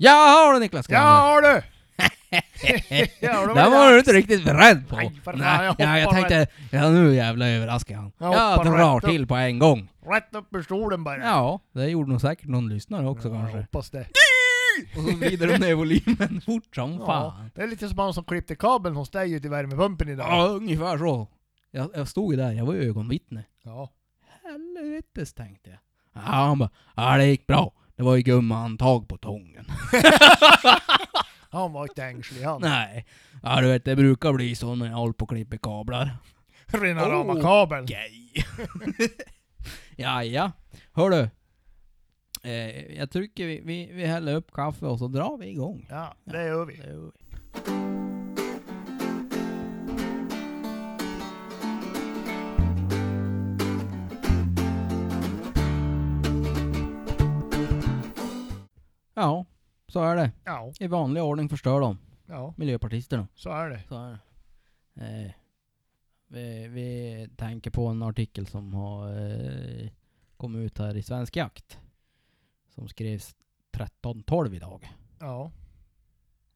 Ja du Niklas! Ja du! ja, då Den var du inte riktigt beredd på. Nej, för fan, jag ja, jag hoppar tänkte, ja nu jävlar överraskar jag han. Jag Jag hoppar drar rätt upp. till på en gång. Rätt upp ur stolen bara. Ja, det gjorde nog säkert någon lyssnare också Ja, kanske. Jag hoppas det. Och så vrider de ner volymen fort som Ja, fan. det är lite som han som klippte kabeln hos dig ute i värmepumpen idag. Ja, ungefär så. Jag, jag stod ju där, jag var ju ögonvittne. Ja. Helvetes tänkte jag. Ja, han bara, ja det gick bra. Det var ju gummahandtag på tången. Han var inte ängslig han. Nej. Ja du vet, det brukar bli så när jag håller på och klipper kablar. Rena rama kabeln. Gay. ja, ja. Hörru. Eh, jag tycker vi, vi, vi häller upp kaffe och så drar vi igång. Ja, det gör vi. Det gör vi. Ja, så är det. Ja, I vanlig ordning förstör de, ja, miljöpartisterna. så är det. Så är det. Eh, vi, vi tänker på en artikel som har eh, kommit ut här i Svensk Jakt. Som skrevs 13.12 idag. Ja.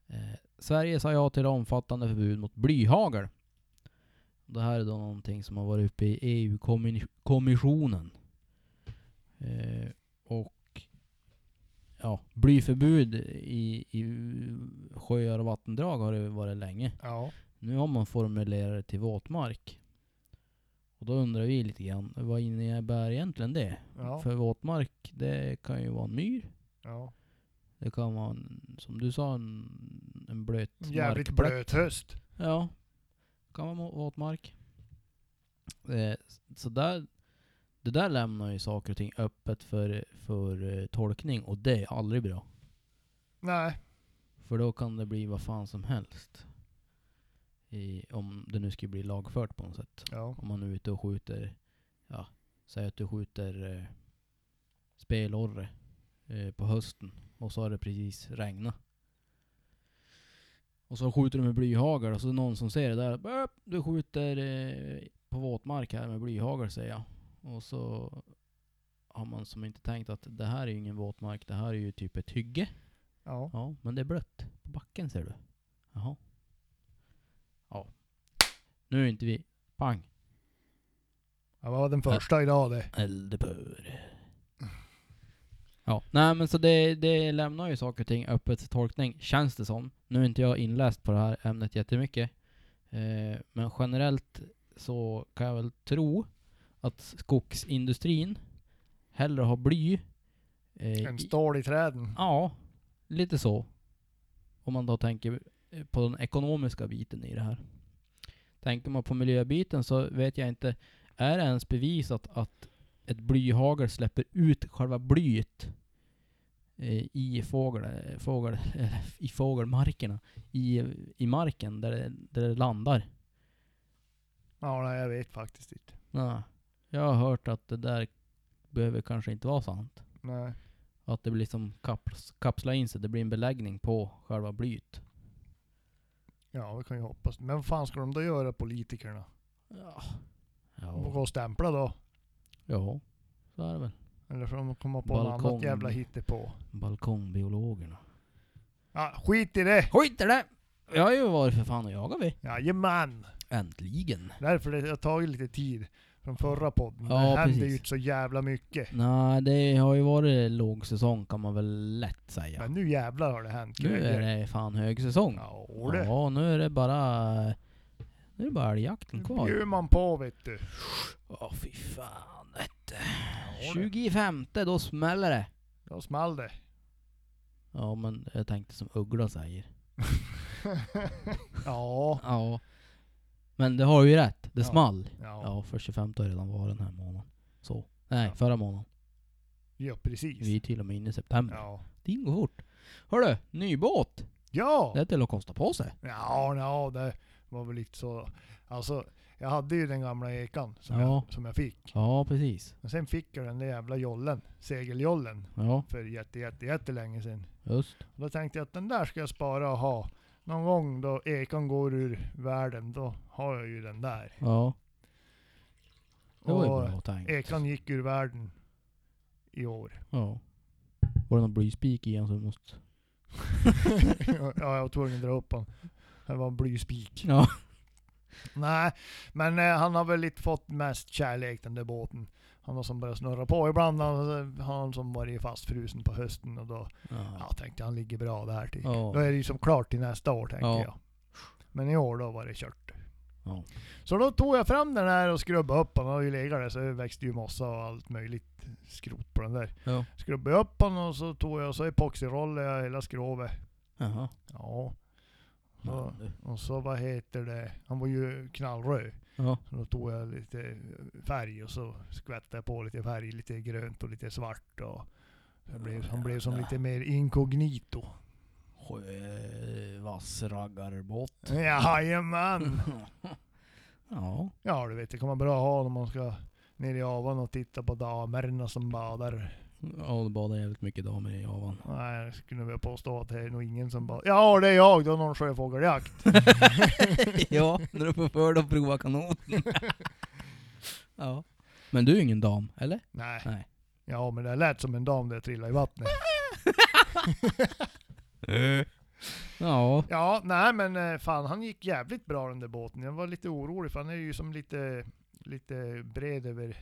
Eh, Sverige sa ja till omfattande förbud mot blyhagel. Det här är då någonting som har varit uppe i EU-kommissionen. Eh, och ja, blyförbud i, i sjöar och vattendrag har det varit länge. Ja. Nu har man formulerat det till våtmark. Och då undrar vi lite grann, vad innebär egentligen det? Ja. För våtmark, det kan ju vara en myr. ja. Det kan vara, en, som du sa, en, en blöt Jävligt markplätt. blöt höst. Ja, kan vara våtmark. Eh, så där, det där lämnar ju saker och ting öppet för, för eh, tolkning och det är aldrig bra. Nej. För då kan det bli vad fan som helst. I, om det nu skulle bli lagfört på något sätt. Ja. Om man är ute och skjuter, ja, säg att du skjuter eh, spelorre eh, på hösten och så har det precis regnat. Och så skjuter du med blyhagel och så är det någon som ser det där. "Böp, Du skjuter eh, på våtmark här med blyhagel säger jag. Och så har man som inte tänkt att det här är ju ingen våtmark, det här är ju typ ett hygge. Ja. Ja, men det är blött på backen ser du. Jaha. Ja. Nu är inte vi... Pang. Jag var den första idag det. Eldupphör. Ja, nej men så det, det lämnar ju saker och ting öppet för tolkning, känns det som. Nu är inte jag inläst på det här ämnet jättemycket. Eh, men generellt så kan jag väl tro att skogsindustrin hellre har bly. Eh, i- stål i träden. Ja, lite så. Om man då tänker eh, på den ekonomiska biten i det här. Tänker man på miljöbiten så vet jag inte, är det ens bevisat att ett blyhagel släpper ut själva blyet eh, i, fågel, fågel, i fågelmarkerna, i, i marken där det, där det landar? Ja, nej, jag vet faktiskt inte. Nej. Jag har hört att det där behöver kanske inte vara sant. Nej. Att det blir som kaps, kapsla in sig, det blir en beläggning på själva blyet. Ja, vi kan ju hoppas. Men vad fan ska de då göra, politikerna? Ja. De får gå och stämpla då. ja. Så är det väl. Eller får de komma på något Balkong. annat jävla hittepå. Balkongbiologerna. Ja, skit i det! Skit i det! Jag har ju varit för fan och jagat vi. Jajamän! Äntligen. Därför det har tagit lite tid från förra podden. Ja, det händer precis. ju inte så jävla mycket. Nej, det har ju varit lågsäsong kan man väl lätt säga. Men nu jävlar har det hänt nu är det fan högsäsong. Ja, det. Ja, nu är det bara... Nu är det bara älgjakten Nu kvar. bjuder man på vet du. Åh fy fan vet du. Ja, det. 25 då smäller det. Då small det. Ja men jag tänkte som Uggla säger. ja. Ja. Men det har ju rätt. Det Ja. small. Ja. Ja, för 25 har redan varit den här månaden. Så. Nej, Ja. förra månaden. Ja, precis. Vi är till och med inne i september. Ja. Tiden går fort. Hörru, ny båt. Ja! Det är till att kosta på sig. Ja, ja, det var väl lite så. Alltså, jag hade ju den gamla ekan som, Ja. jag, som jag fick. Ja, precis. Men sen fick jag den där jävla jollen, segeljollen, Ja, för jätte, jätte, jättelänge sedan. just. Och då tänkte jag att den där ska jag spara och ha. Någon gång då ekan går ur världen, då har jag ju den där. Ja. Det var ju bra tänkt. ekan gick ur världen i år. Ja. Var det någon blyspik i den så du måste ja, jag var tvungen att dra upp han. Det var en blyspik. Ja. Nej, men eh, han har väl lite fått mest kärlek den där båten. Han har som börjat snurra på. Ibland har han som varit fastfrusen på hösten och då Ja. ja, tänkte jag han ligger bra där till. Ja. Då är det ju som klart till nästa år tänker Ja. jag. Men i år då var det kört. Ja. Så då tog jag fram den här och skrubbade upp den. Han har ju legat där så det växte ju mossa och allt möjligt skrot på den där. Ja. Skrubbade upp den och så tog jag så epoxyrollade jag hela skrovet. Jaha. Ja. Så, och så vad heter det, han var ju knallröd. Ja. Så då tog jag lite färg och så skvättade jag på lite färg, lite grönt och lite svart. Och det blev, han blev som lite mer inkognito. Vass raggarbåt. Jajamän! Ja. Ja du vet, det kan vara bra att ha när man ska ner i avan och titta på damerna som badar. Ja, det badar jävligt mycket damer i Javan. Nej, jag skulle vilja påstå att det är nog ingen som badar. Ja, det är jag då, någon sjöfågeljakt. ja, när du får för dig att prova kanoten. ja. Men du är ingen dam, eller? Nej. Nej. Ja, men det lät som en dam där jag trillade i vattnet. Ja. Ja, nej men eh, fan han gick jävligt bra den där båten. Jag var lite orolig för han är ju som lite, lite bred över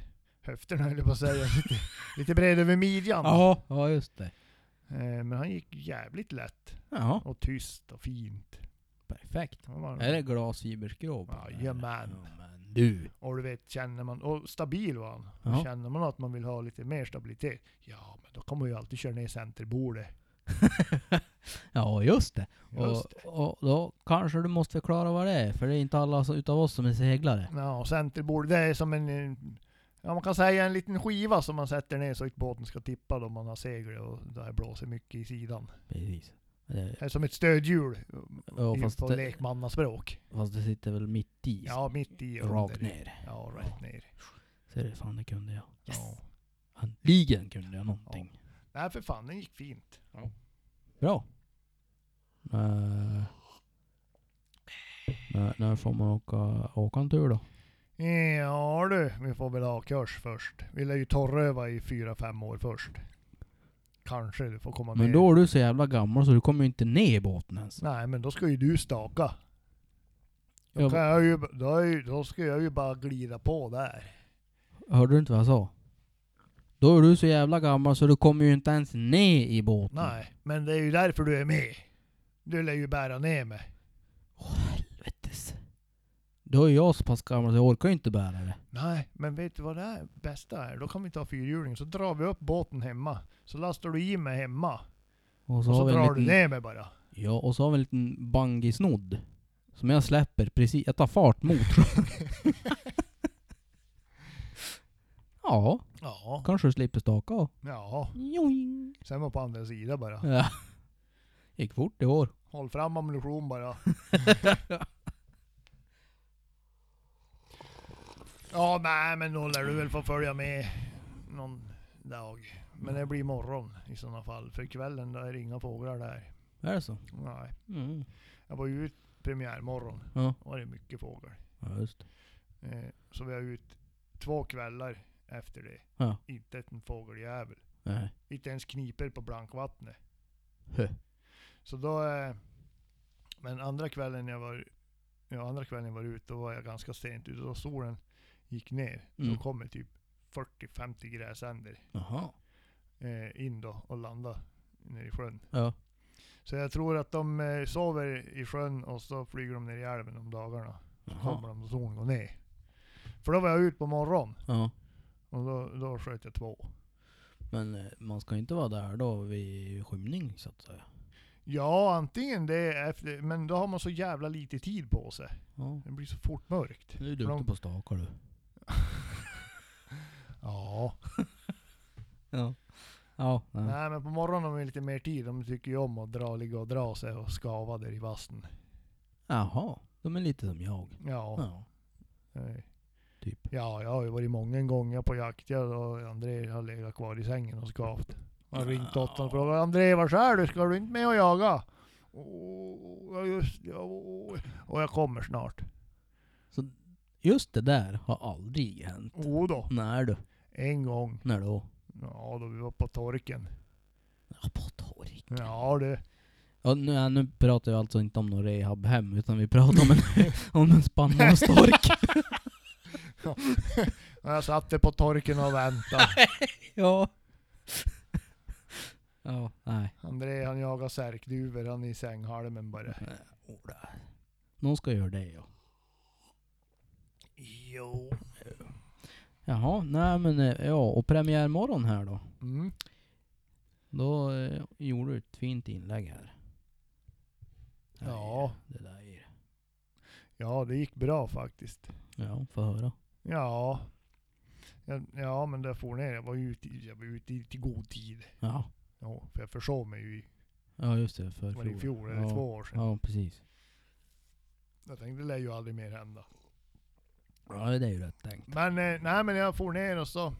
höfterna höll jag på att säga. Lite, lite bred över midjan. Ja, ja just det. Eh, Men han gick jävligt lätt. Ja, Och tyst och fint. perfekt. Han var- Är det den här? Jajamän. Ja, men du. Och du vet, känner man, och stabil var han. Ja. Och Känner man att man vill ha lite mer stabilitet, ja men då kommer man ju alltid köra ner centerbordet. ja, just det. Just Och, och då kanske du måste förklara vad det är, för det är inte alla så- utav oss som är seglare. Ja, centerbordet det är som en, eh, ja man kan säga en liten skiva som man sätter ner så att båten ska tippa då man har segel och det blåser mycket i sidan. Precis. Det, Det är som ett stödhjul Ja, i- fast på det- lekmannaspråk. fast det sitter väl mitt i. Ja, mitt i Rakt under. ner. Ja, rätt ner. Ser du, fan det kunde jag. Ja. Äntligen kunde jag någonting. Nej för fan, den gick fint. Bra. Uh, när, när får man åka, åka en tur då? Ja du, vi får väl ha kurs först. Vi lär ju torröva i fyra fem år först. Kanske du får komma Men med. då är du så jävla gammal så du kommer ju inte ner i båten ens. Nej men då ska ju du staka. Då, Jag, kan jag ju, då, ju, då ska jag ju bara glida på där. hörde du inte vad jag sa? Då är du så jävla gammal så du kommer ju inte ens ner i båten. Nej, men det är ju därför du är med. Du lär ju bära ner mig. Då är jag så pass gammal så jag orkar ju inte bära det. Nej, men vet du vad det är? bästa är? Då kan vi ta fyrhjulingen, så drar vi upp båten hemma. Så lastar du i mig hemma. Och så, Och så en drar du liten, ner mig bara. Ja, och så har vi en liten bangisnodd. Som jag släpper precis, jag tar fart mot. ja, Ja. kanske du slipper staka. Ja. Joing. Sen var på andra sidan bara. Ja. Gick fort i år. Håll fram ammunition bara. Ja, nej men då lär du väl få följa med någon dag. Men det blir imorgon i sådana fall. För kvällen där är det inga fåglar där. Är det så? Nej. Mm. Jag var ju ut premiärmorgon. Ja. Då var det mycket fågel. ja, just. Eh, så vi har ut två kvällar efter det. Ja. Inte en fågeljävel. Nej. Inte ens kniper på blankvattnet. Hö. Så då... Eh, men andra kvällen jag var... Ja, andra kvällen jag var ute, då var jag ganska sent ute. Då solen gick ner. Mm. Då kom det typ 40-50 gräsänder eh, in då och landade nere i sjön. Ja. Så jag tror att de eh, sover i sjön och så flyger de ner i älven om dagarna. Så kommer Jaha. de då solen går ner. För då var jag ute på morgonen Ja. och då, då sköt jag två. Men eh, man ska inte vara där då vid skymning så att säga. Ja, antingen det efter, men då har man så jävla lite tid på sig. Ja. Det blir så fort mörkt. Du är För de- duktig på stakar du. Ja. Ja. Ja. Nej. Nej men på morgonen har man lite mer tid. De tycker ju om att dra, ligga och dra sig och skava där i vassen. Jaha. De är lite som jag. Ja. Ja. eh, Typ. Ja, jag har ju varit många gånger på jakt. Jag och André har legat kvar i sängen och skavt. Har ringt åt honom och frågat André, var är du? Ska du inte med och jaga? Oh, just ja, oh. Och jag kommer snart. Just det där har aldrig hänt. Oh då. När du? En gång. När då? Ja, då vi var på torken. Ja, på torg. Ja du. Ja, nu, nu pratar vi alltså inte om någon rehabhem, utan vi pratar om en, om en spannmålstork. Jag satt på torken och väntade. ja. ja, nej. André han jagar särkduvor, han är i sänghalmen bara. Någon ska göra det ja. Jo. Jaha, nej men eh, ja, och premiärmorgon här då. Mm. Då eh, gjorde du ett fint inlägg här. Ja. Det där är Ja, det gick bra faktiskt. Ja, få höra. Ja. Ja, ja men det får ner. Jag var ute, i- jag var ute i god tid. Ja. Ja, för jag försov mig ju i, Ja just det, för var det i fjol eller ja. två år sedan. Ja precis. Jag tänkte det lär ju aldrig mer hända. Ja det är ju rätt tänkt. Men eh, nej men jag for ner och så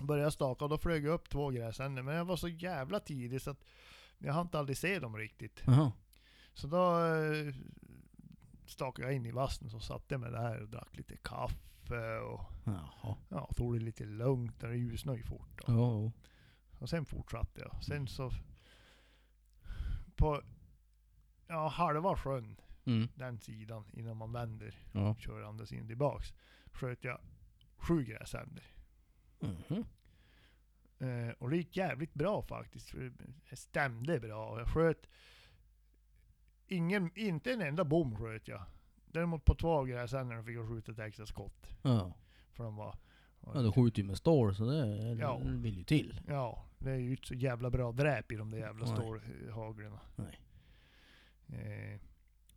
började jag staka och då flög jag upp två gräsänder. Men jag var så jävla tidig så att jag hann inte aldrig se dem riktigt. Jaha. Så då eh, stakade jag in i vassen så satte mig där och drack lite kaffe och Jaha. ja, tog det lite lugnt. Det ljusnade ju fort. Då. Ja, ja. Och sen fortsatte jag. Sen så på ja, halva sjön, Mm. den sidan innan man vänder Ja. kör andra sidan tillbaks. Sköt jag sju gräsänder. Mhm. Eh, och det gick jävligt bra faktiskt. Det stämde bra. Jag sköt ingen, inte en enda bom sköt jag. Däremot på två av gräsänderna fick jag skjuta ett extra skott. Ja. För de var... Ja, du skjuter ju med stål så det, Ja. det vill ju till. Ja, det är ju inte så jävla bra dräp i de där jävla stålhaglarna. Nej. Eh,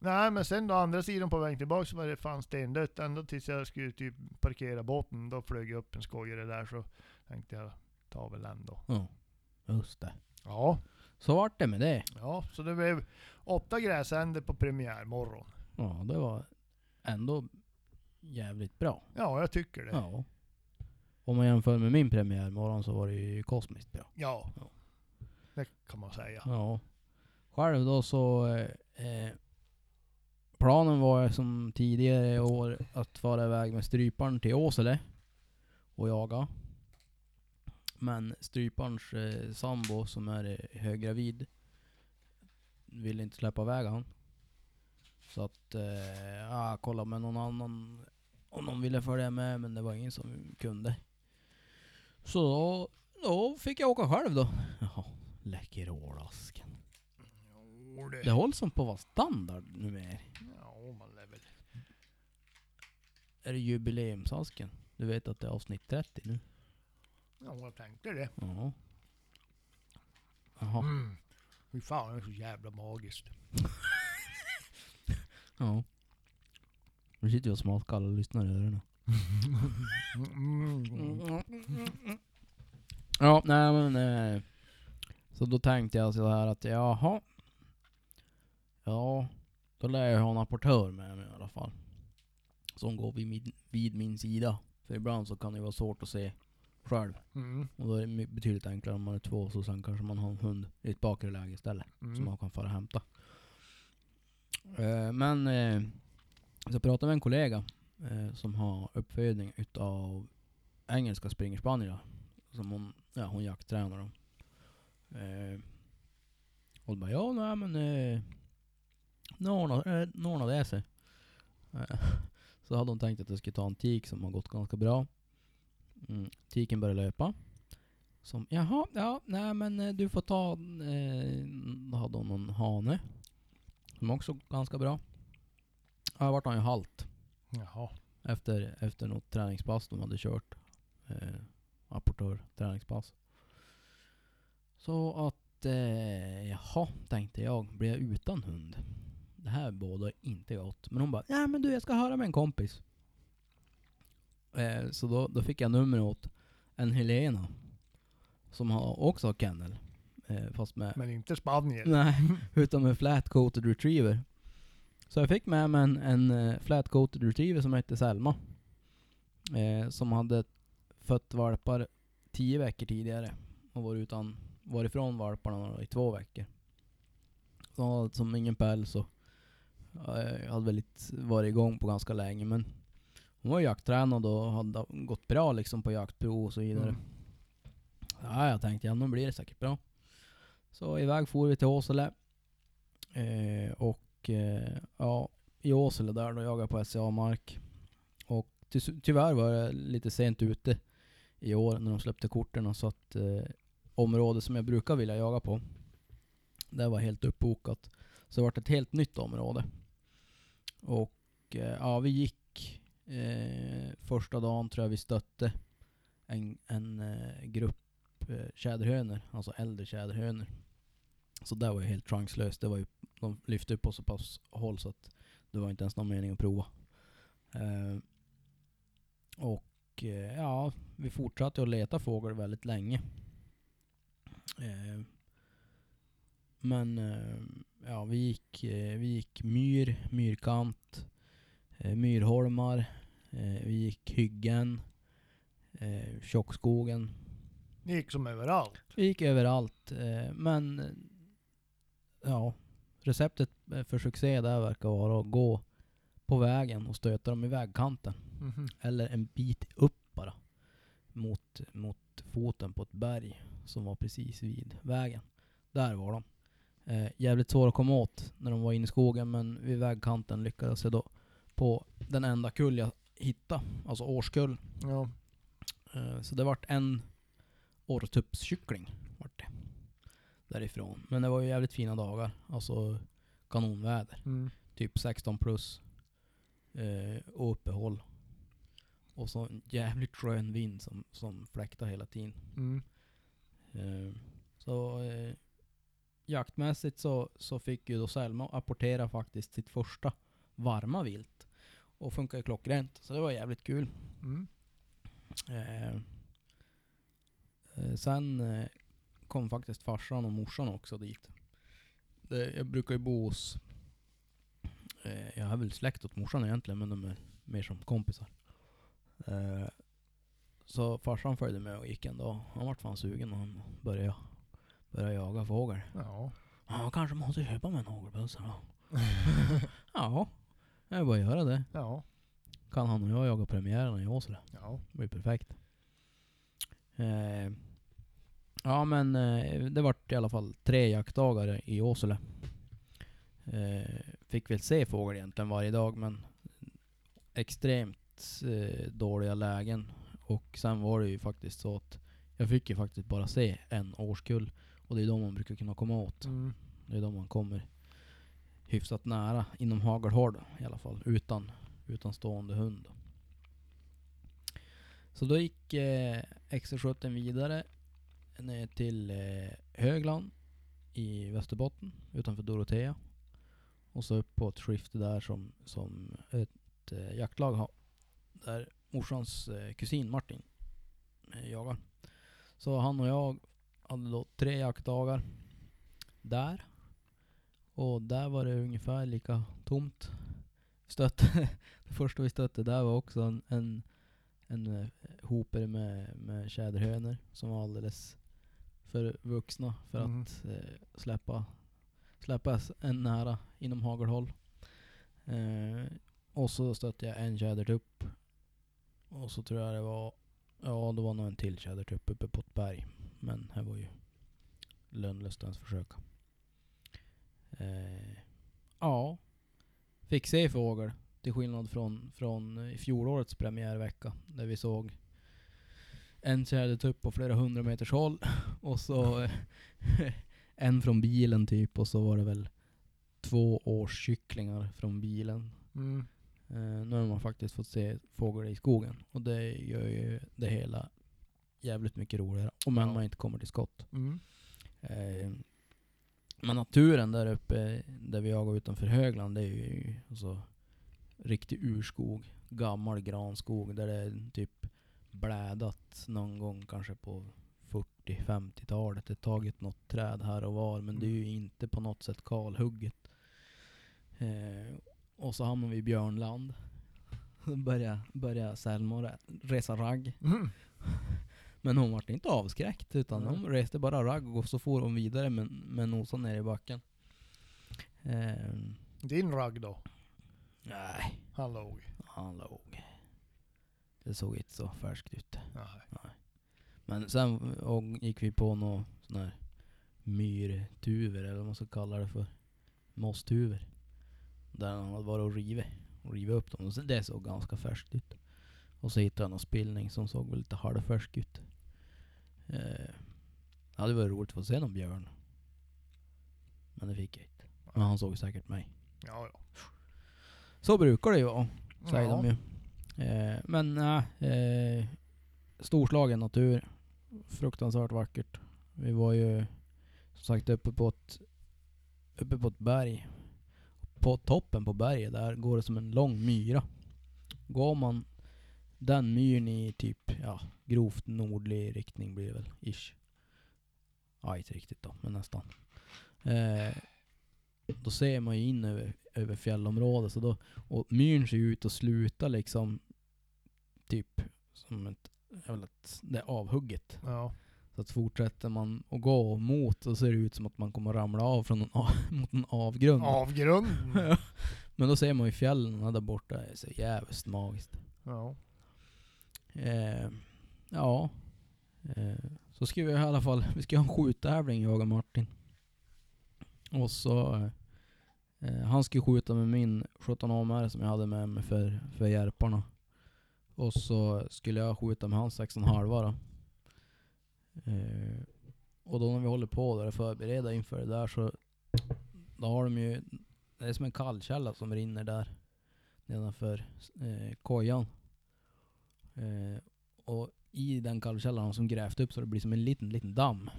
nej men sen då andra sidan på vägen tillbaka så var det fan stendött. Ända tills jag skulle typ parkera båten. Då flög jag upp en skojare där så tänkte jag ta väl den då. Ja. Just det. Ja, Så vart det med det. ja så det blev åtta gräsänder på premiärmorgon. Ja, det var ändå jävligt bra. Ja, jag tycker det. Ja. Om man jämför med min premiärmorgon så var det ju kosmiskt bra. ja. Ja. Det kan man säga. Ja. Själv då så... Eh, eh, planen var ju som tidigare i år att fara iväg med stryparen till Åsele och jaga. Men stryparens eh, sambo som är höggravid ville inte släppa iväg han. Så att eh, jag kollade med någon annan om någon ville följa med men det var ingen som kunde. Så då, då fick jag åka själv då. Jaha, läcker ålasken. Jo, det. Det hålls som på att vara standard numera. Ja, man lär väl. Är det jubileumsasken? Du vet att det är avsnitt 30 nu? Ja, jag tänkte det. Ja. Jaha. Mm. Fy fan, det är så jävla magiskt. Ja. Nu sitter jag och smaskar och lyssnar i öronen. Ja, nej men... Eh, så då tänkte jag så här att jaha. Ja, då lär jag ha en apportör med mig i alla fall. Som går vid min, vid min sida. För ibland så kan det vara svårt att se själv. Mm. Och då är det betydligt enklare om man är två, så sen kanske man har en hund i ett bakre läge istället. Som Mm. man kan fara och hämta. Eh, men eh, så jag pratade med en kollega eh, som har uppfödning utav engelska springerspanirar. Som hon, ja, hon jakttränar dem. Eh, och då bara, ja nej men eh, nu ordnar eh, nu det sig. Eh, så hade hon tänkt att jag skulle ta en tik som har gått ganska bra. Mm, tiken började löpa. Som, jaha, ja, nej men eh, du får ta, eh, då hade hon någon hane. Som också ganska bra. Ja, vart han ju halt. Jaha. Efter, efter något träningspass de hade kört. Eh, apportör träningspass. Så att, eh, jaha, tänkte jag. Blir jag utan hund? Det här båda inte gott. Men hon bara, ja men du jag ska höra med en kompis. Eh, så då, då fick jag nummer åt en Helena. Som har, också har kennel. Eh, fast med Men inte Spanien. Nej, utan med flat coated retriever. Så jag fick med mig en, en eh, flat coated retriever som hette Selma. Eh, som hade fött valpar tio veckor tidigare. Och var utan, var ifrån valparna i två veckor. Så hon hade som ingen päls och eh, hade väl inte varit igång på ganska länge men hon var jakttränad och hade gått bra liksom på jaktprov och så vidare. Mm. Ja, jag tänkte ja, nu blir det säkert bra. Så iväg for vi till Åsele. Eh, och eh, ja, i Åsele där då jagade jag på SCA-mark. Och ty- tyvärr var jag lite sent ute i år när de släppte korten så att eh, området som jag brukar vilja jaga på, det var helt uppbokat. Så det vart ett helt nytt område. Och eh, ja, vi gick eh, första dagen tror jag vi stötte en, en eh, grupp eh, tjäderhönor, alltså äldre tjäderhönor. Så där var jag helt chanslös. Det var ju, de lyfte upp på så pass håll så att det var inte ens någon mening att prova. Eh, och eh, ja, vi fortsatte att leta fågel väldigt länge. Eh, men ja, vi gick, eh, vi gick myr, myrkant, eh, myrholmar, eh, vi gick hyggen, tjockskogen. Ni gick som överallt. Vi gick överallt. Men ja, receptet för succé där verkar vara att gå på vägen och stöta dem i vägkanten. Mhm. Eller en bit upp bara. Mot, mot foten på ett berg som var precis vid vägen. Där var de. Eh, jävligt svåra att komma åt när de var inne i skogen men vid vägkanten lyckades jag då på den enda kull jag hittade, alltså årskull. Ja. Eh, så det vart en orrtuppskyckling vart det. Därifrån. Men det var ju jävligt fina dagar. Alltså kanonväder. Mm. Typ 16 plus. Eh, och uppehåll. Och så en jävligt skön vind som, som fläktade hela tiden. Mm. Eh, så eh, jaktmässigt så, så fick ju då Selma apportera faktiskt sitt första varma vilt. Och funkar ju klockrent. Så det var jävligt kul. Mm. Eh, eh, sen eh, kom faktiskt farsan och morsan också dit. Det, jag brukar ju bo hos... Eh, jag har väl släkt åt morsan egentligen, men de är mer som kompisar. Eh, så farsan följde med och gick en dag. Han vart fan sugen och han började, började jaga fågel. Ja. Ja, kanske måste köpa mig en hagelbössa då. ja, jag bara göra det. Ja. Kan han och jag jaga premiären i Åsele. Ja. Det blir perfekt. Eh, ja men eh, det vart i alla fall tre jaktdagar i Åsele. Eh, fick väl se fågel egentligen varje dag men extremt eh, dåliga lägen. Och sen var det ju faktiskt så att jag fick ju faktiskt bara se en årskull. Och det är de man brukar kunna komma åt. Mm. Det är de man kommer hyfsat nära inom hagelhåll i alla fall. Utan, utan stående hund. Så då gick eh, XC17 vidare ner till eh, Högland i Västerbotten utanför Dorotea. Och så upp på ett skifte där som, som ett eh, jaktlag har. Där morsans eh, kusin Martin eh, jagar. Så han och jag hade då tre jaktdagar där. Och där var det ungefär lika tomt. Stötte, det första vi stötte där var också en, en, en eh, hoper med, med tjäderhönor som var alldeles för vuxna för Mm. att eh, släppa, släppa s- en nära inom hagelhåll. Eh, och så stötte jag en tjädertupp. Och så tror jag det var, ja det var nog en till tjädertupp uppe på ett berg. Men det var ju lönlöst att ens försöka. Eh, ja, fick se fågel. Till skillnad från, från fjolårets premiärvecka. Där vi såg en tjädertupp på flera hundra meters håll. Och så eh, en från bilen typ. Och så var det väl två årskycklingar från bilen. Mm. Eh, nu har man faktiskt fått se fågel i skogen. Och det gör ju det hela jävligt mycket roligare. Om än Ja. man inte kommer till skott. Mm. Eh, men naturen där uppe, där vi jagar utanför Högland, det är ju alltså riktig urskog. Gammal granskog där det är typ blädat någon gång kanske på 40-50-talet. Det tagit något träd här och var, men det är ju inte på något sätt kalhugget. Eh, och så hamnar vi i Björnland. Börjar börja Selma re- resa ragg. Mm. Men hon vart inte avskräckt utan Nej. hon reste bara ragg och så for hon vidare med, med nosan ner i backen. Ehm, Din ragg då? nej, Han låg? han låg. Det såg inte så färskt ut. Nej. Men sen och gick vi på någon sån här myrtuvor eller vad man ska kalla det för. mosthuvor. Där han hade varit och rivit, och rivit upp dem. Och så- det såg ganska färskt ut. Och så hittade han någon spillning som såg väl lite halvfärsk ut. Eh, det hade varit roligt att få se någon björn. Men det fick jag inte. Men han såg säkert mig. Ja, ja. Så brukar det ju vara, säger ja. de ju. Eh, men nej, eh, storslagen natur. Fruktansvärt vackert. Vi var ju som sagt uppe på ett, uppe på ett berg. På toppen på berget där går det som en lång myra. Går man den myren i typ, ja, grovt nordlig riktning blir det väl, ish. Ja, inte riktigt då, men nästan. Eh, då ser man ju in över, över fjällområdet. Så då, och myren ser ju ut att sluta liksom typ som ett, jag vet att det är avhugget. Ja. Så att fortsätter man att gå mot så ser det ut som att man kommer att ramla av från en av, mot en avgrund. Avgrunden. Ja. Men då ser man ju fjällen där borta, det är så jävligt magiskt. Ja. Eh, ja. Eh, så ska vi i alla fall, vi ska ha en skjuttävling jag och Martin. Och så, eh, eh han ska skjuta med min 17 AMR som jag hade med mig för, för Järparna. Och så skulle jag skjuta med hans 6,5 då. Eh, och då när vi håller på där och förbereder inför det där så, då har de ju, det är som en kallkälla som rinner där nedanför eh, kojan. Eh, och i den kalvkällan som grävt upp så det blir som en liten, liten damm.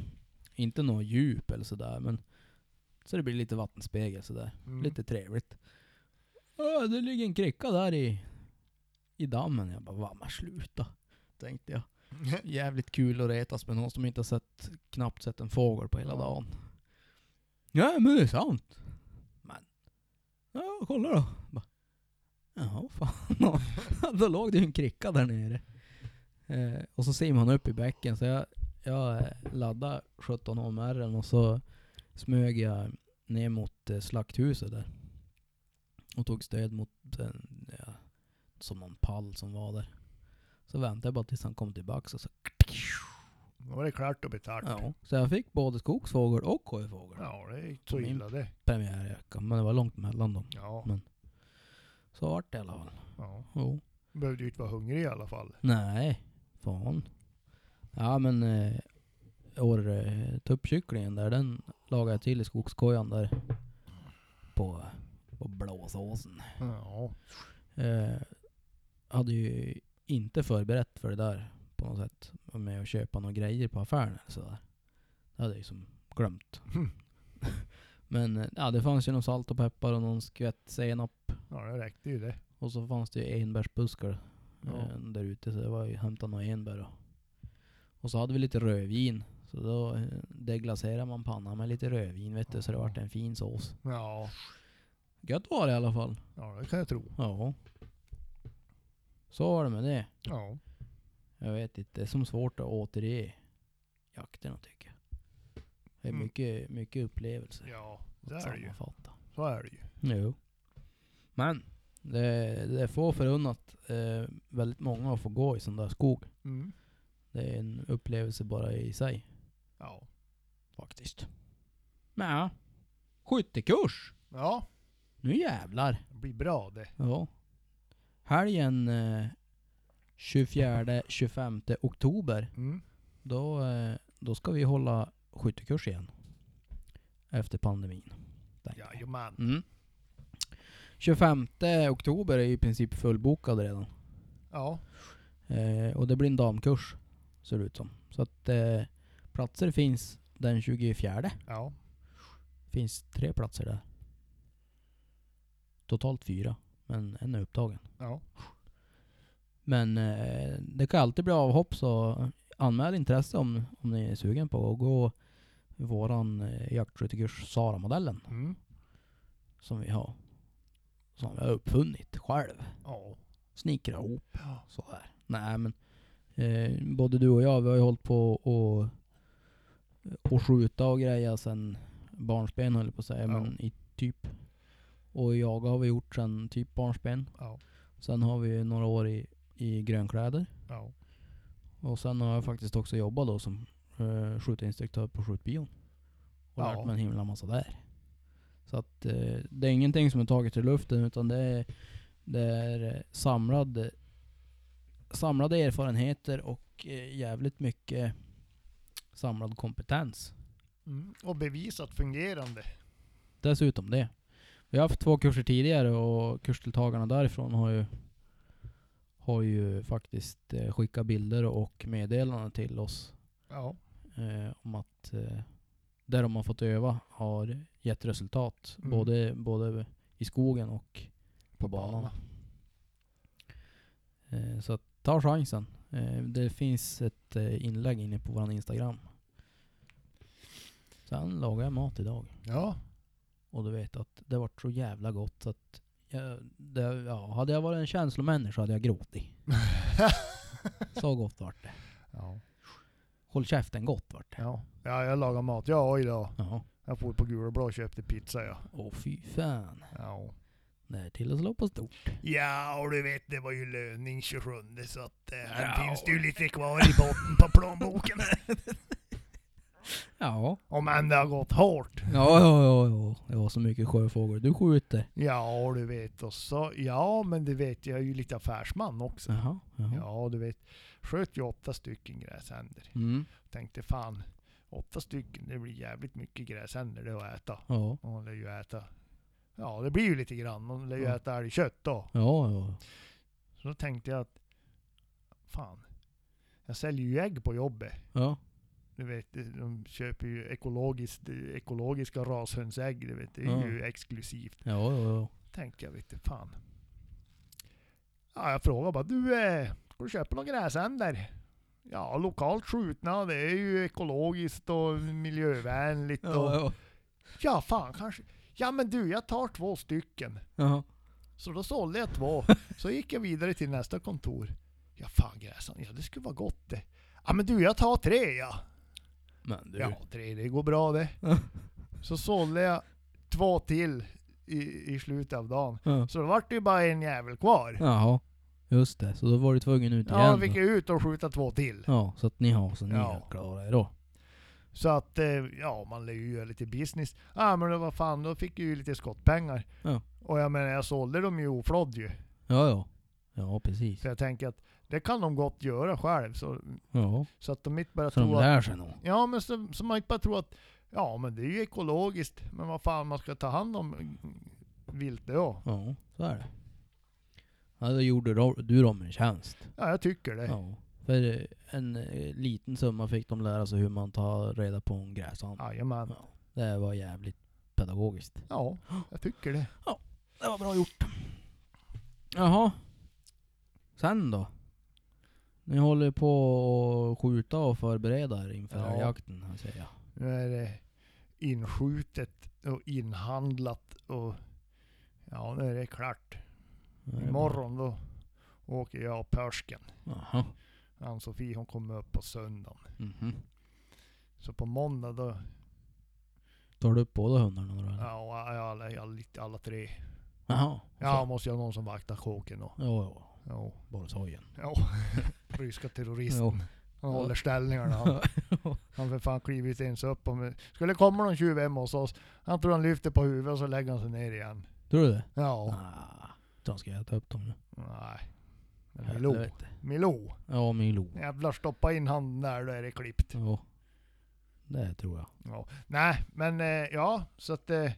Inte något djup eller sådär men så det blir lite vattenspegel sådär. Mm. Lite trevligt. Åh, det ligger en kricka där i, i dammen. Jag bara, va men sluta. Tänkte jag. Jävligt kul att retas med någon som inte har sett, knappt sett en fågel på hela Ja. dagen. Ja men det är sant. Men, ja kolla då. Bara, Jaha fan. då låg det ju en kricka där nere. Eh, och så ser man upp i bäcken så jag, jag eh, laddade 17 HMR och så smög jag ner mot eh, slakthuset där. Och tog stöd mot en, ja, som någon pall som var där. Så väntade jag bara tills han kom tillbaks och så... Då var det klart och betalt. Ja, så jag fick både skogsfågel och kojfågel. Ja, det är inte så illa det. Premiärjacka, men det var långt mellan dem. Ja. Men- Så vart det i alla fall. ja. Jo. Behövde ju inte vara hungrig i alla fall. Nej, fan. Ja men, eh, år, eh, tuppkycklingen där, den lagade jag till i skogskojan där. På, på blåsåsen. Ja. Eh, hade ju inte förberett för det där på något sätt. Med att köpa några grejer på affären eller sådär. Det hade jag ju som glömt. Mm. Men eh, ja, det fanns ju någon salt och peppar och någon skvätt senap. Ja, det räckte ju det. Och så fanns det ju enbärsbuskar Ja. eh, där ute. Så det var ju hämta några enbär och, och så hade vi lite rödvin. Så då eh, deglaserade man pannan med lite rödvin vet du. Så det vart en fin sås. Ja. Gött var det i alla fall. Ja, det kan jag tro. Ja. Så var det med det. Ja. Jag vet inte, det är som svårt att återge jakterna tycker jag. Det är Mm. mycket, mycket upplevelser Ja, det är det ju. Så är det ju. Jo. Men, det, det är få förunnat eh, väldigt många att få gå i sån där skog. Mm. Det är en upplevelse bara i sig. Ja. Faktiskt. Men ja. Skyttekurs! Ja, Nu jävlar! det blir bra det. Ja. Helgen eh, 24-25 oktober. Mm. Då, eh, då ska vi hålla skyttekurs igen. Efter pandemin. Jajamän. Mm. 25 oktober är i princip fullbokad redan. Ja. Eh, och det blir en damkurs, ser det ut som. Så att eh, platser finns den 24. Ja. finns tre platser där. Totalt fyra, men en är upptagen. Ja. Men eh, det kan alltid bli avhopp så anmäl intresse om, om ni är sugen på att gå våran eh, jaktskyttekurs Sara-modellen Mm. som vi har. Som vi har uppfunnit själv. Ja. Snickra ihop sådär. Nej men eh, både du och jag vi har ju hållit på och, och skjuta och greja sen barnsben höll jag på att säga. Ja. Men i typ. Och jaga har vi gjort sen typ barnsben. Ja. Sen har vi några år i, i grönkläder. Ja. Och sen har jag faktiskt också jobbat då som uh, skjutinstruktör på skjutbion. Och Ja. lärt mig en himla massa där. Så att eh, det är ingenting som är taget ur luften utan det är, det är eh, samlad, samlade erfarenheter och eh, jävligt mycket samlad kompetens. Mm. Och bevisat fungerande. Dessutom det. Vi har haft två kurser tidigare och kursdeltagarna därifrån har ju har ju faktiskt eh, skickat bilder och meddelanden till oss Ja. eh, om att eh, där de har fått öva har gett resultat. Mm. Både, både i skogen och på banan. Eh, så ta chansen. Eh, det finns ett eh, inlägg inne på vår Instagram. Sen lagade jag mat idag. Ja. Och du vet att det var så jävla gott så att jag, det, ja, hade jag varit en känslomänniska hade jag gråtit. Så gott vart det. ja. Håll käften gott vart det. Ja. ja, jag lagar mat. Ja, idag. Ja. Jag for på Gula Blå och köpte pizza ja. Åh fy fan. Ja. Det är till att slå på stort. Ja, och du vet det var ju löning 27 så att eh, här Ja. finns det ju lite kvar i botten på plånboken. Ja. Om än det har gått hårt. Ja, ja, ja, ja. Det var så mycket sjöfågel du skjuter. Ja, du vet. Och så, ja, men du vet, jag är ju lite affärsman också. Jaha. jaha. Ja, du vet. Sköt ju åtta stycken gräsänder. Mm. Tänkte fan, åtta stycken, det blir jävligt mycket gräsänder det att äta. Ja. Och man lär ju äta, ja det blir ju lite grann. Man lär ju Ja. äta älgkött då. Ja, ja. Så då tänkte jag att, fan, jag säljer ju ägg på jobbet. Ja. Du vet, de köper ju ekologiskt, ekologiska rashönsägg. Du vet, det är Ja. ju exklusivt. Ja, ja, ja. Tänkte jag, vet du fan. Ja, jag frågade bara, du, eh, ska du köpa några gräsänder? Ja, lokalt skjutna, det är ju ekologiskt och miljövänligt. Och, Ja, ja. ja, fan kanske. Ja men du, jag tar två stycken. Jaha. Så då sålde jag två. Så gick jag vidare till nästa kontor. Ja fan gräsan, ja det skulle vara gott det. Ja men du, jag tar tre ja. Men du. Ja, tre det går bra det. Så sålde jag två till i, i slutet av dagen. Ja. Så då vart det ju bara en jävel kvar. Jaha. Just det. Så då var du tvungen ut igen. Ja, då. fick jag ut och skjuta två till. Ja, så att ni har så ni Ja. är klara er då. Så att, eh, ja man lär ju göra lite business. Ja men var fan, då fick jag ju lite skottpengar. Ja. Och jag menar, jag sålde dem ju oflådd ju. Ja, ja. Ja, precis. Så jag tänker att det kan de gott göra själv. Så, Ja. så att de inte bara Så de tror att... lär sig nog. Ja men så, så man inte bara tror att Ja men det är ju ekologiskt. Men vad fan man ska ta hand om vilt också. Ja, så är det. Ja, då gjorde då- du dem en tjänst. Ja jag tycker det. Ja. För en eh, liten summa fick de lära sig hur man tar reda på en gräsand. Jajamän. Ja. Det var jävligt pedagogiskt. Ja, jag tycker det. Det var bra gjort. Jaha. Sen då? Ni håller på att skjuta och förbereda er inför Ja. älgjakten, här säger jag. Nu är det inskjutet och inhandlat och ja nu är det klart. Det är bra. Imorgon då åker jag och Pörsken. Ann-Sofie hon kommer upp på söndagen. Mhm. Så på måndag då, Tar du upp båda hundarna då ja alla, alla, alla, alla tre. Jaha. Ja måste jag ha någon som vaktar kåken då. Jo, jo. Ja. Bara. Ja. Ryska terroristen. Han håller ställningarna han. Han för fan kliver inte ens upp. Om, skulle komma någon tjuv hemma hos oss, han tror han lyfter på huvudet och så lägger han sig ner igen. Tror du det? Ja. Ah, då ska jag äta upp dem nu. Nej. Milou. Milou. Ja, Milo. Jävlar stoppa in handen där, då är det klippt. Ja. Det tror jag. Ja. Nej, men eh, ja, så att eh,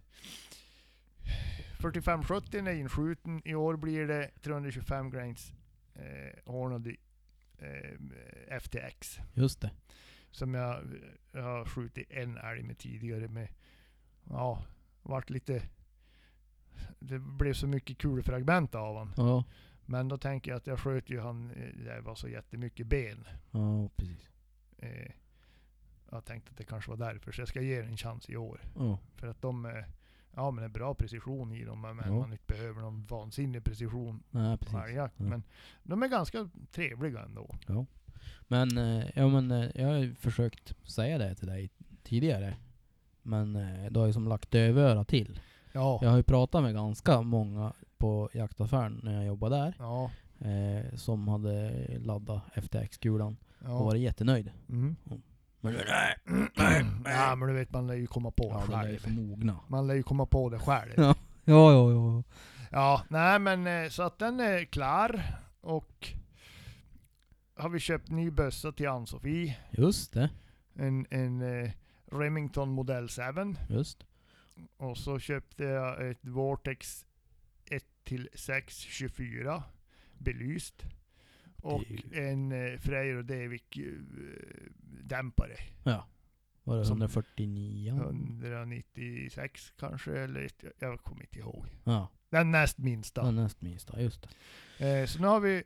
4570 är inskjuten. I år blir det 325 grains eh, Hornady eh, FTX. Just det. Som jag, jag har skjutit en älg med tidigare med, ja, vart lite, det blev så mycket kulfragment av han. Ja. Men då tänker jag att jag sköt ju han, eh, det var så jättemycket ben. Ja, precis. Eh, jag tänkte att det kanske var därför, så jag ska ge den en chans i år. Ja. För att de, eh, ja men det är bra precision i dem, men Ja. man inte behöver någon vansinnig precision Nej, på älgjakt. Ja. Men de är ganska trevliga ändå. Men, eh, ja men eh, jag har ju försökt säga det till dig tidigare. Men eh, du har ju som lagt dövöra till. Ja. Jag har ju pratat med ganska många på jaktaffären när jag jobbade där. Ja. Eh, som hade laddat FTX-kulan och Ja. varit jättenöjd. Mm. Men Men nej. ja men du vet man lär ju komma på Ja, där är själv. mogna. Man lär ju komma på det själv. Ja. Ja, ja, ja. Ja, nej men eh, så att den är klar och har vi köpt ny bössa till Ann-Sofie. Just det. En, en eh, Remington modell 7. Just. Och så köpte jag ett Vortex 1 till 6 24 belyst. Och Det en eh, Freyr och Devik eh, dämpare. Ja. Var det Som- 149? 196 kanske, eller jag kommer inte ihåg. Ja, Den näst minsta. den näst minsta. Just det. Eh, så nu har vi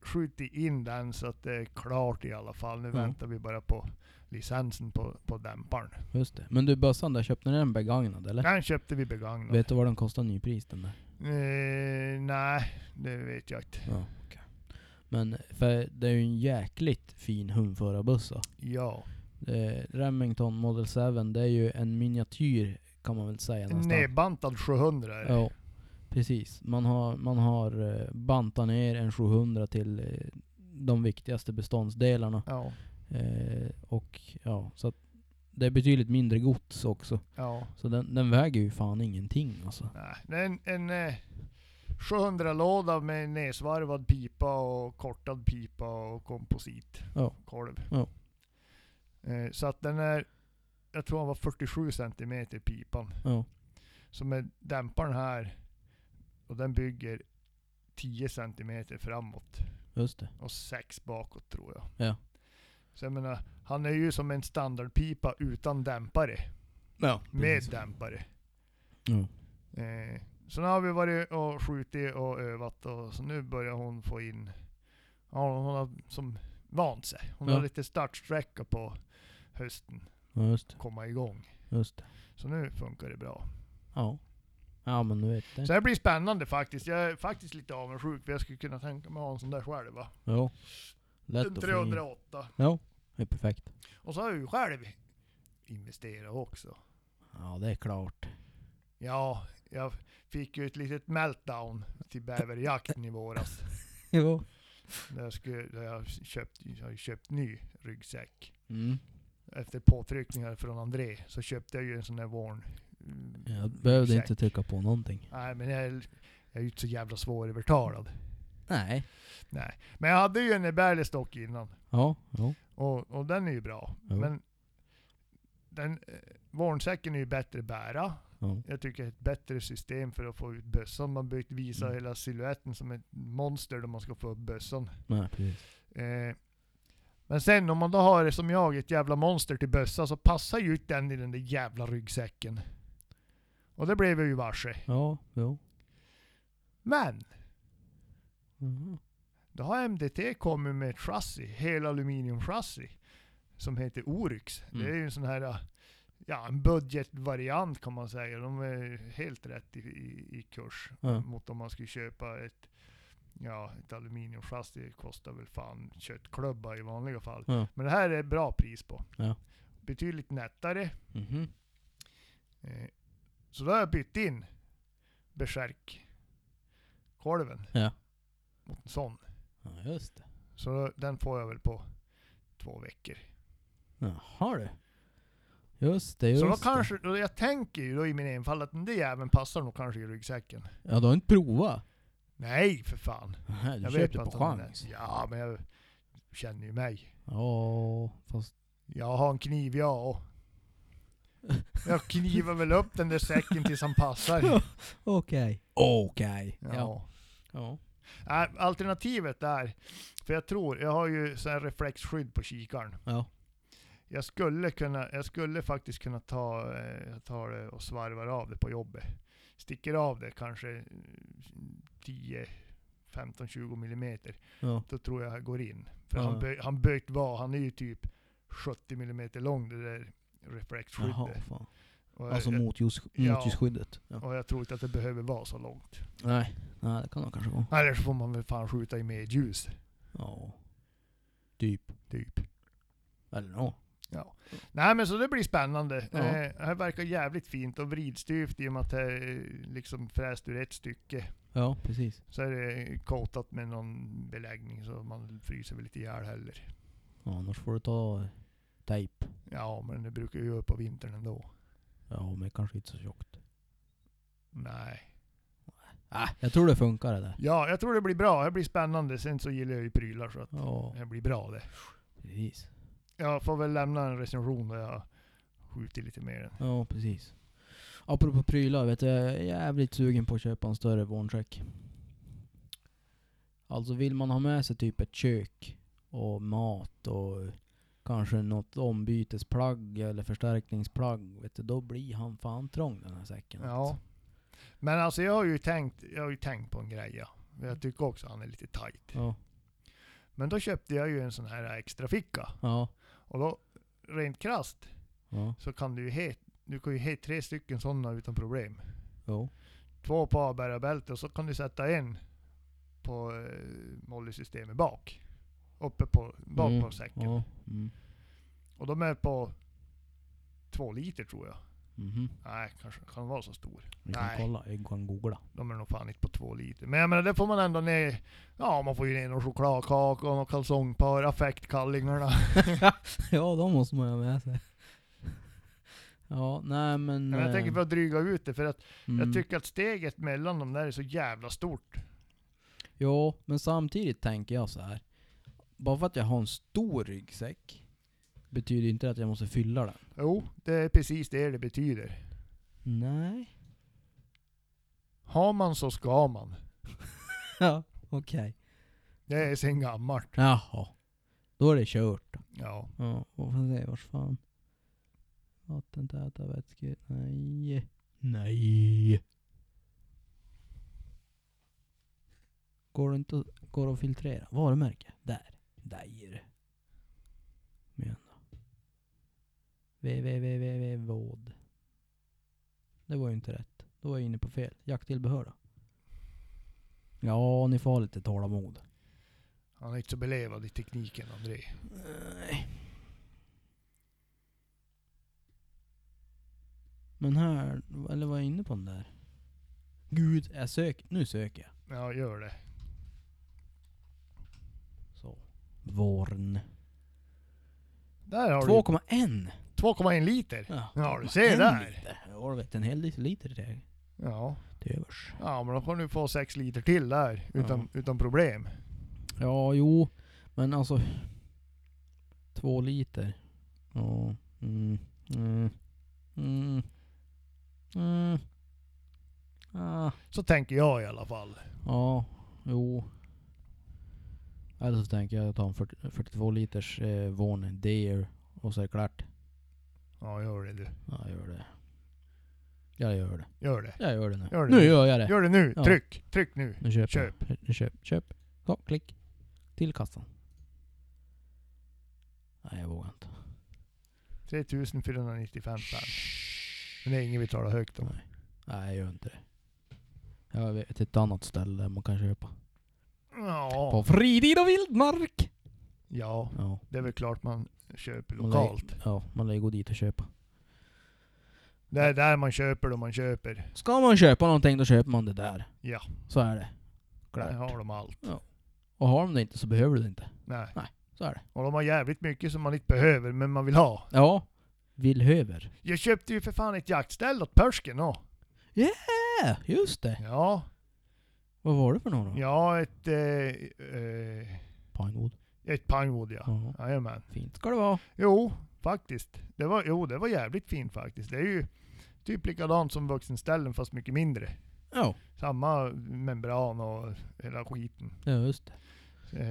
skjutit in den så att det är klart i alla fall. Nu Mm. väntar vi bara på licensen på, på dämparen. Just det. Men du, bössan där, köpte ni den begagnad eller? Den köpte vi begagnad. Vet du vad den kostar nypris den där? Eh, nej, det vet jag inte. Ja, okej. Men för det är ju en jäkligt fin hundförarbössa. Ja. Eh, Remington Model 7, det är ju en miniatyr kan man väl säga En nedbantad 700 är det. Ja, precis. Man har, man har eh, bantat ner en 700 till eh, de viktigaste beståndsdelarna. Ja. Eh, och ja, så att det är betydligt mindre gods också. ja. Så den, den väger ju fan ingenting alltså. Nej, det är en, en eh, 700-låda med nedsvarvad pipa och kortad pipa och komposit. Ja. Kolv. Ja. Eh, så att den är, jag tror han var 47 cm pipan. Ja, Så med dämparen här, och den bygger 10 cm framåt just det. och 6 bakåt tror jag. Ja. Så jag menar, han är ju som en standardpipa utan dämpare. Ja, Med dämpare. Ja. Eh, så nu har vi varit och skjutit och övat och så nu börjar hon få in, ja, hon har som vant sig. Hon Ja. har lite startsträcka på hösten, just komma igång. Just. Så nu funkar det bra. Ja. Ja men du vet det. Så det blir spännande faktiskt. Jag är faktiskt lite avundsjuk för jag skulle kunna tänka mig att ha en sån där själv va. Jo. En Lätt in. 308. Ja, det är perfekt. Och så har jag ju själv investerat också. Ja det är klart. Ja, jag fick ju ett litet meltdown till bäverjakten i våras. Jo. Där jag, skulle, där jag, köpt, jag köpt ny ryggsäck. Mm. Efter påtryckningar från André så köpte jag ju en sån där Warn. Jag behövde ryggsäck. inte trycka på någonting. Nej men jag, är- jag är ju inte så jävla svårövertalad. Nej. Nej. Men jag hade ju en Berlestock innan. Ja, ja. Och, och den är ju bra. Jo. Men den, eh, Warnsäcken är ju bättre att bära. Ja. Jag tycker det är ett bättre system för att få ut bössan. Man behöver inte visa Mm. hela siluetten som ett monster då man ska få upp bössan. Nej precis. Eh, men sen om man då har det som jag, ett jävla monster till bössa, så passar ju inte den i den där jävla ryggsäcken. Och det blev jag ju varse. Ja, jo. Men, Mhm. då har MDT kommit med ett chassi, hel aluminiumchassi, som heter Oryx. Mm. Det är ju en sån här, ja en budgetvariant kan man säga. De är helt rätt i, i, i kurs Ja. mot om man skulle köpa ett Ja, ett aluminiumchassi kostar väl fan köttklubba i vanliga fall. Ja. Men det här är bra pris på. Ja. Betydligt nättare. Mhm. Eh, så då har jag bytt in Berserk kolven Ja. mot en sån. Ja just det. Så den får jag väl på två veckor. Jaha du. Just det, just så då kanske, då jag tänker ju då i min enfald att den där jäveln passar nog kanske i ryggsäcken. Ja du har inte provat? Nej för fan. Nej, du jag köpte på att är- chans. Ja men jag känner ju mig. Ja, fast... Jag har en kniv jag och. Jag knivar väl upp den där säcken tills han passar. Okej. Okej. Ja. Ja. Ja. Nej, Alternativet är, för jag tror, jag har ju så här reflexskydd på kikaren. Ja. Jag skulle kunna, jag skulle faktiskt kunna ta, eh, tar det och svarvar av det på jobbet. Sticker av det kanske eh, 10, 15, 20 millimeter. Ja. Då tror jag går in. För Ja. han, bö, han böjt var, han är ju typ 70 millimeter lång det där reflexskyddet. Alltså jag, motljus, Ja. motljusskyddet. Ja. och jag tror inte att det behöver vara så långt. Nej. Nej, det kan nog kanske vara. Eller så får man väl fan skjuta i medljus. Ja. Typ. Typ. Eller nå. Ja. Nej men så det blir spännande. Ja. Eh, det här verkar jävligt fint och vridstyvt i och med att det är liksom fräst ur ett stycke. Ja, precis. Så är det coatat med någon beläggning så man fryser väl lite ihjäl heller. Ja, annars får du ta tejp. Ja, men det brukar ju göra på vintern ändå. Ja, men kanske inte så tjockt. Nej. Äh, jag tror det funkar det där. Ja, jag tror det blir bra. Det blir spännande. Sen så gillar jag ju prylar så att Ja, det blir bra det. precis. Jag får väl lämna en recension där jag skjuter lite mer. Ja, precis. Apropå prylar, vet du, jag är jävligt sugen på att köpa en större våncheck. Alltså vill man ha med sig typ ett kök och mat och kanske något ombytesplagg eller förstärkningsplagg, vet du, då blir han fan trång den här säcken. Ja. alltså. Men alltså jag har ju tänkt, jag har ju tänkt på en grej ja. Jag tycker också han är lite tight. Ja. Men då köpte jag ju en sån här extra ficka. Ja. Och då, rent krasst, Ja. så kan du ju he, du kan ju ha tre stycken sådana utan problem. Jo. Två på avbärarbälte och så kan du sätta en på eh, mollysystemet bak. Uppe på, bak Mm, på säcken. Ja. Mm. Och de är på två liter tror jag. Mhm. Nej, kanske kan vara så stor. Vi kan Nej. kolla, vi kan googla. De är nog fan inte på två liter. Men jag menar, det får man ändå ner. Ja, man får ju ner någon chokladkaka och någon kalsongpar, affektkallingarna. ja, de måste man ju ha med sig. Ja, nej men... Men jag eh, tänker för att dryga ut det, för att mm. jag tycker att steget mellan de där är så jävla stort. Jo, men samtidigt tänker jag så här. Bara för att jag har en stor ryggsäck betyder inte att jag måste fylla den. Jo, det är precis det det betyder. Nej. Har man så ska man. Ja, okej. Det är sen gammalt. Jaha. Då är det kört. Ja. Ja, och får se vars fan. Vattentäta vätskor. Nej. Nej. Går det inte går det att filtrera? Varumärke? Där. Där är det. Men då www.våd. Det var ju inte rätt. Då var jag inne på fel. Jakttillbehör då? Ja, ni får ha lite tålamod. Han är inte så belevad i tekniken, André. Nej. Men här, eller var jag inne på den där? Gud, jag söker. Nu söker jag. Ja, gör det. Så. Vorn. Där har 2,1. du 2,1 liter. Ja, Ja, du ser 2,1 där. Ja, du vet en hel liter till, Ja. till övers. Ja, men då får du få 6 liter till där. Utan, utan problem. Ja, jo. Men alltså. Två liter. Ja. Mm. Mm. Mm. Mm. Ah. Så tänker jag i alla fall. Ja, jo. Eller så tänker jag att tar en 40, 42 liters eh, Von Deer och så är det klart. Ja, gör det du. Ja, gör det. Jag gör det. Gör det. Jag gör det nu. Gör det nu nu. gör jag det. Gör det nu. Ja. Tryck. Tryck nu. Nu köper Köp. Nu köp. Köp. Så, klick. Till kassan. Nej, jag vågar inte. 3495 spänn. Men det är inget vi talar högt om. Nej. Nej, jag gör inte det. Jag vet ett annat ställe där man kan köpa. På Ja. fritid och vildmark! Ja, Ja. det är väl klart man köper Man lokalt. lär- Ja, man lär ju gå dit och köpa. Det är där man köper då man köper. Ska man köpa någonting då köper man det där. Ja. Så är det. Där Klart. har de allt. Och har de det inte så behöver du det inte. Nej. Så är det. Och de har jävligt mycket som man inte behöver, men man vill ha. Ja. Villhöver. Jag köpte ju för fan ett jaktställ åt Persken också. Ja, just det. Ja. Vad var det för något då? Ja, ett... Eh, eh, Pinewood. Ett Pinewood ja. Jajamän. Fint ska det vara. Jo, faktiskt. Det var, jo, det var jävligt fint faktiskt. Det är ju typ likadant som vuxenställen fast mycket mindre. Ja, Samma membran och hela skiten. ja just det.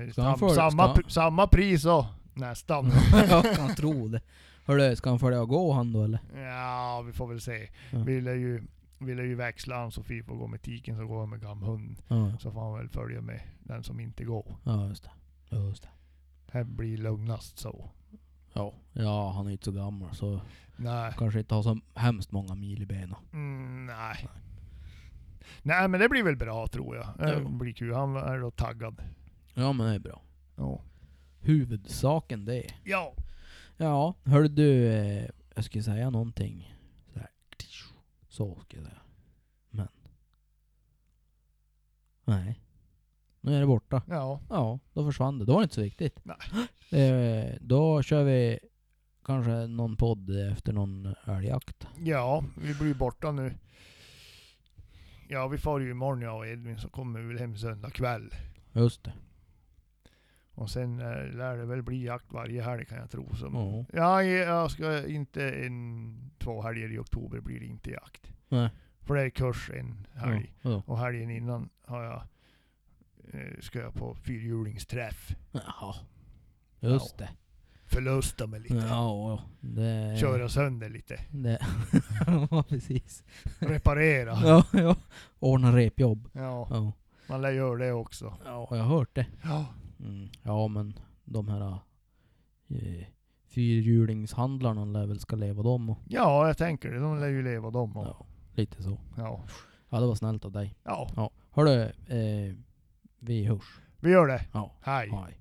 Eh, Sam, få- samma, ska- samma pris och nästan. Jag kan tro det. Hörru, ska han följa och gå han då eller? ja, vi får väl se. Ja. Vi lär ju, vi lär ju växla han Sofie får gå med tiken så går jag med gamhunden. Ja, Så får han väl följa med den som inte går. ja just det. Just det. Det blir lugnast så. Ja. ja, han är inte så gammal så Nej. kanske inte har så hemskt många mil i benen. Mm, nej. Nej men det blir väl bra tror jag. Det Ja. blir kul. Han är då taggad. Ja men det är bra. Ja. Huvudsaken det. Ja. Ja, hörde du, eh, jag skulle säga någonting. Så, här. så ska jag säga. Men. Nej. Nu är det borta. Ja. Ja, då försvann det. Då var det inte så viktigt. Nej. Eh, då kör vi kanske någon podd efter någon älgjakt. Ja, vi blir borta nu. Ja, vi far ju imorgon jag och Edvin, så kommer vi väl hem söndag kväll. Just det. Och sen eh, lär det väl bli jakt varje helg kan jag tro. Så. Ja. Ja, jag ska inte en, två helger i oktober blir det inte jakt. Nej. För det är kurs en helg. Ja. Och helgen innan har jag, ska jag på fyrhjulingsträff. Jaha. Just det. Förlusta mig lite. Ja, ja. Det... Köra sönder lite. Det... ja, precis. Reparera. Ja, ja. Ordna repjobb. Ja, Ja. man lär göra det också. Ja, jag har hört det. Ja. Mm. Ja, men de här eh, fyrhjulingshandlarna lär väl ska leva dem och, Ja, jag tänker det. De lär ju leva de och. ja, lite så. Ja. Ja, det var snällt av dig. ja. Ja. Hörru, eh, vi hörs. Vi gör det. Ja, Hej. hej.